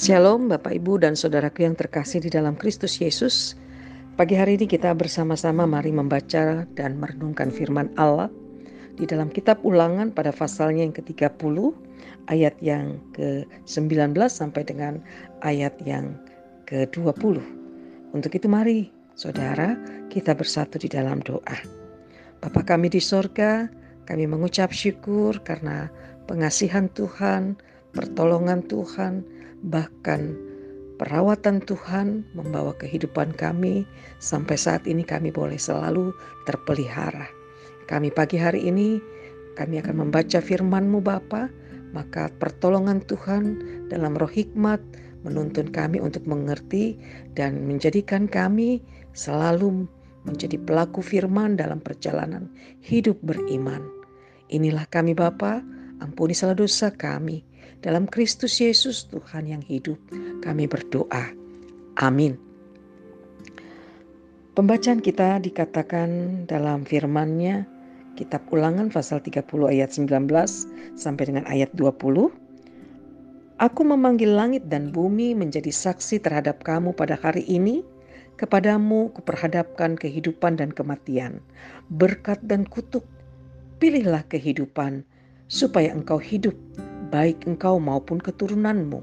Shalom Bapak Ibu dan Saudaraku yang terkasih di dalam Kristus Yesus. Pagi hari ini kita bersama-sama mari membaca dan merenungkan firman Allah di dalam kitab ulangan pada pasalnya yang ke-30 ayat yang ke-19 sampai dengan ayat yang ke-20. Untuk itu mari saudara kita bersatu di dalam doa. Bapa kami di sorga, kami mengucap syukur karena pengasihan Tuhan, pertolongan Tuhan, bahkan perawatan Tuhan membawa kehidupan kami sampai saat ini kami boleh selalu terpelihara. Kami pagi hari ini kami akan membaca firman-Mu Bapa, maka pertolongan Tuhan dalam roh hikmat menuntun kami untuk mengerti dan menjadikan kami selalu menjadi pelaku firman dalam perjalanan hidup beriman. Inilah kami Bapa, ampuni salah dosa kami dalam Kristus Yesus Tuhan yang hidup, kami berdoa. Amin. Pembacaan kita dikatakan dalam firman-Nya Kitab Ulangan pasal 30 ayat 19 sampai dengan ayat 20. Aku memanggil langit dan bumi menjadi saksi terhadap kamu pada hari ini. Kepadamu kuperhadapkan kehidupan dan kematian, berkat dan kutuk. Pilihlah kehidupan supaya engkau hidup baik engkau maupun keturunanmu,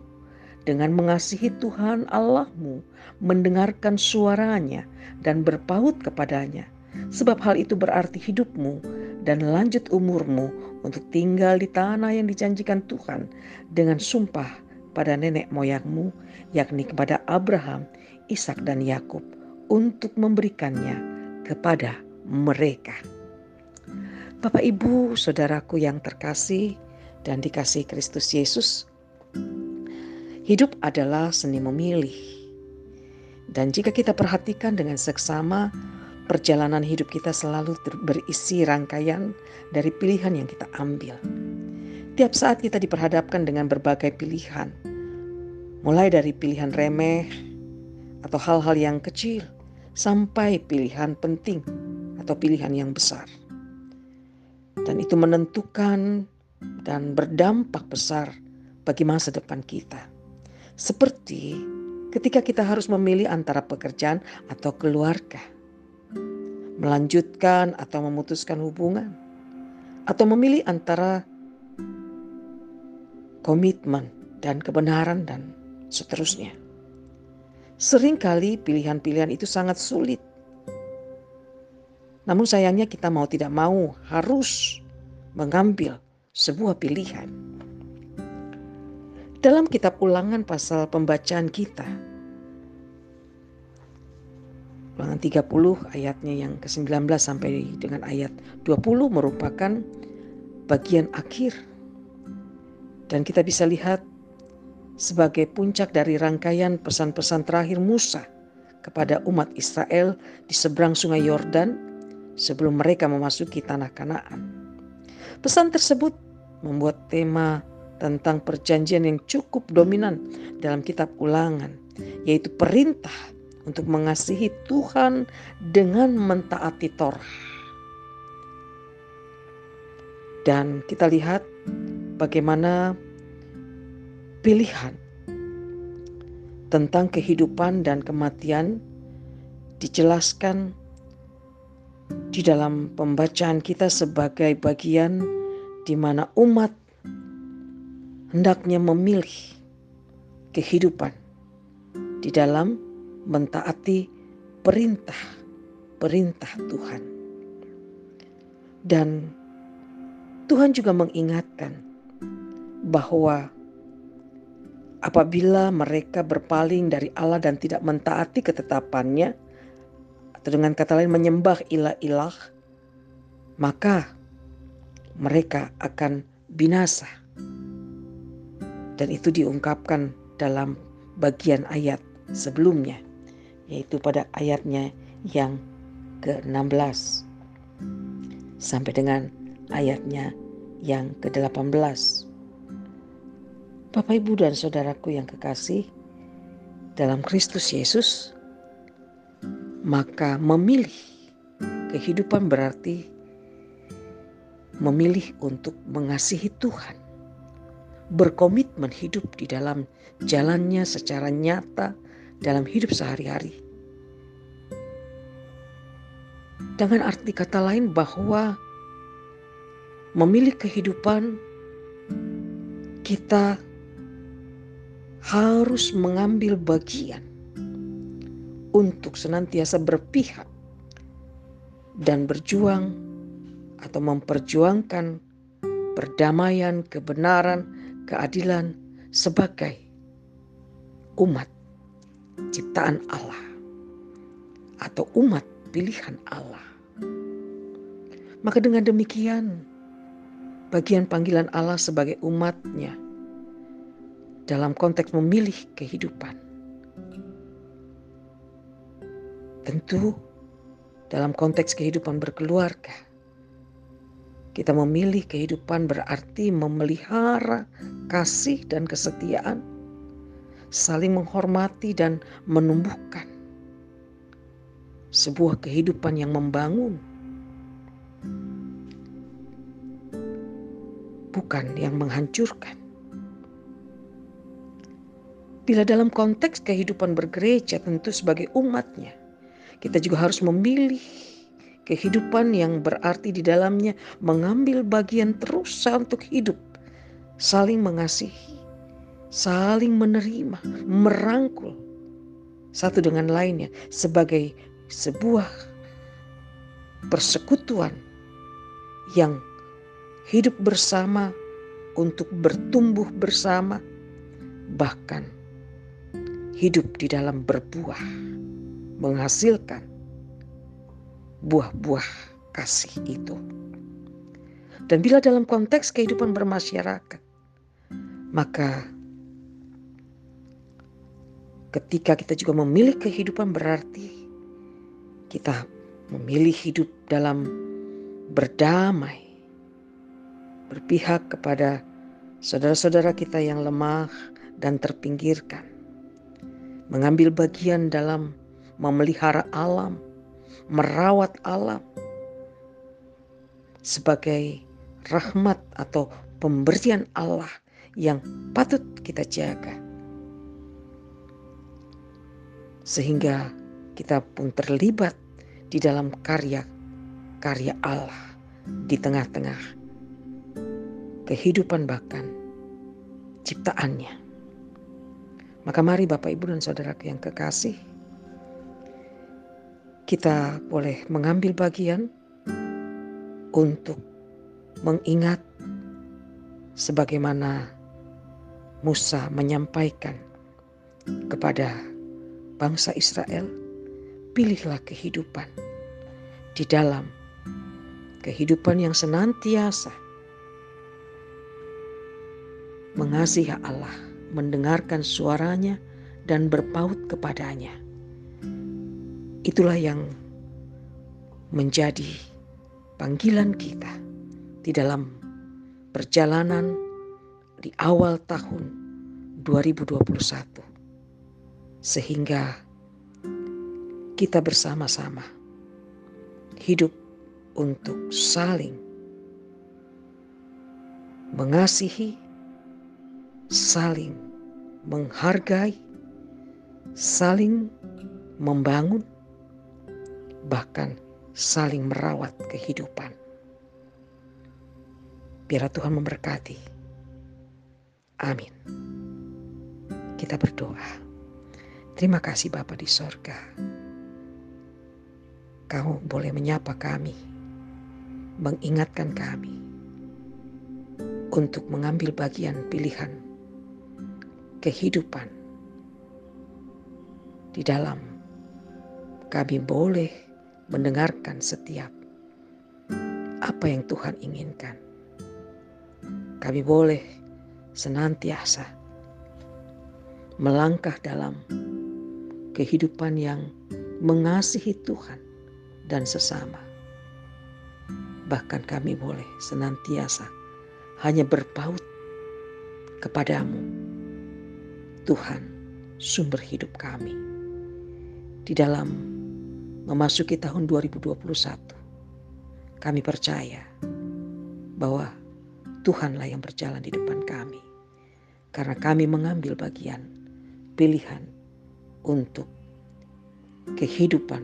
dengan mengasihi Tuhan Allahmu, mendengarkan suaranya, dan berpaut kepadanya. Sebab hal itu berarti hidupmu dan lanjut umurmu untuk tinggal di tanah yang dijanjikan Tuhan dengan sumpah pada nenek moyangmu, yakni kepada Abraham, Ishak dan Yakub, untuk memberikannya kepada mereka. Bapak, ibu, saudaraku yang terkasih, dan dikasih Kristus Yesus, hidup adalah seni memilih. Dan jika kita perhatikan dengan seksama, perjalanan hidup kita selalu berisi rangkaian dari pilihan yang kita ambil. Tiap saat kita diperhadapkan dengan berbagai pilihan, mulai dari pilihan remeh atau hal-hal yang kecil, sampai pilihan penting atau pilihan yang besar. Dan itu menentukan dan berdampak besar bagi masa depan kita. Seperti ketika kita harus memilih antara pekerjaan atau keluarga, melanjutkan atau memutuskan hubungan, atau memilih antara komitmen dan kebenaran dan seterusnya. Seringkali pilihan-pilihan itu sangat sulit. Namun sayangnya kita mau tidak mau harus mengambil sebuah pilihan. Dalam kitab ulangan pasal pembacaan kita, ulangan 30 ayatnya yang ke-19 sampai dengan ayat 20 merupakan bagian akhir. Dan kita bisa lihat sebagai puncak dari rangkaian pesan-pesan terakhir Musa kepada umat Israel di seberang sungai Yordan sebelum mereka memasuki tanah Kanaan. Pesan tersebut membuat tema tentang perjanjian yang cukup dominan dalam kitab ulangan, yaitu perintah untuk mengasihi Tuhan dengan mentaati Torah. Dan kita lihat bagaimana pilihan tentang kehidupan dan kematian dijelaskan di dalam pembacaan kita sebagai bagian di mana umat hendaknya memilih kehidupan di dalam mentaati perintah-perintah Tuhan. Dan Tuhan juga mengingatkan bahwa apabila mereka berpaling dari Allah dan tidak mentaati ketetapannya, atau dengan kata lain menyembah ilah-ilah, maka mereka akan binasa. Dan itu diungkapkan dalam bagian ayat sebelumnya, yaitu pada ayatnya yang ke-16 sampai dengan ayatnya yang ke-18. Bapak, Ibu, dan saudaraku yang kekasih, dalam Kristus Yesus, maka memilih kehidupan berarti memilih untuk mengasihi Tuhan, berkomitmen hidup di dalam jalannya secara nyata dalam hidup sehari-hari. Dengan arti kata lain bahwa memilih kehidupan kita harus mengambil bagian untuk senantiasa berpihak dan berjuang atau memperjuangkan perdamaian, kebenaran, keadilan sebagai umat ciptaan Allah atau umat pilihan Allah. Maka dengan demikian bagian panggilan Allah sebagai umatnya dalam konteks memilih kehidupan. Tentu dalam konteks kehidupan berkeluarga, kita memilih kehidupan berarti memelihara kasih dan kesetiaan, saling menghormati dan menumbuhkan sebuah kehidupan yang membangun bukan yang menghancurkan. Bila dalam konteks kehidupan bergereja tentu sebagai umatnya, kita juga harus memilih kehidupan yang berarti di dalamnya mengambil bagian terus untuk hidup, saling mengasihi, saling menerima, merangkul. Satu dengan lainnya sebagai sebuah persekutuan yang hidup bersama untuk bertumbuh bersama, bahkan hidup di dalam berbuah, menghasilkan buah-buah kasih itu. Dan bila dalam konteks kehidupan bermasyarakat, maka ketika kita juga memilih kehidupan berarti kita memilih hidup dalam berdamai berpihak kepada saudara-saudara kita yang lemah dan terpinggirkan, mengambil bagian dalam memelihara alam, merawat alam sebagai rahmat atau pemberian Allah yang patut kita jaga. Sehingga kita pun terlibat di dalam karya-karya Allah di tengah-tengah kehidupan bahkan ciptaannya. Maka mari Bapak Ibu dan Saudara yang kekasih, kita boleh mengambil bagian untuk mengingat sebagaimana Musa menyampaikan kepada bangsa Israel, pilihlah kehidupan di dalam kehidupan yang senantiasa mengasihi Allah, mendengarkan suaranya, dan berpaut kepadanya. Itulah yang menjadi panggilan kita di dalam perjalanan di awal tahun 2021. Sehingga kita bersama-sama hidup untuk saling mengasihi saling menghargai, saling membangun, bahkan saling merawat kehidupan. Biar Tuhan memberkati. Amin. Kita berdoa. Terima kasih Bapa di sorga. Kau boleh menyapa kami, mengingatkan kami untuk mengambil bagian pilihan kehidupan di dalam kami boleh mendengarkan setiap apa yang Tuhan inginkan. Kami boleh senantiasa melangkah dalam kehidupan yang mengasihi Tuhan dan sesama. Bahkan kami boleh senantiasa hanya berpaut kepadamu Tuhan, sumber hidup kami. Di dalam memasuki tahun 2021, kami percaya bahwa Tuhanlah yang berjalan di depan kami. karena kami mengambil bagian pilihan untuk kehidupan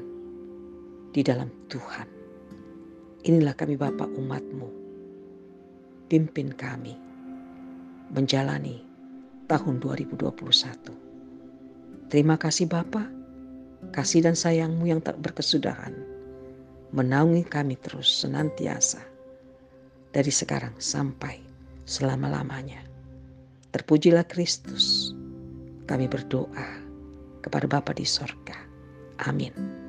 di dalam Tuhan. Inilah kami Bapak umatmu. Pimpin kami menjalani tahun 2021. Terima kasih Bapa, kasih dan sayangmu yang tak berkesudahan menaungi kami terus senantiasa dari sekarang sampai selama-lamanya. Terpujilah Kristus. Kami berdoa kepada Bapa di sorga. Amin.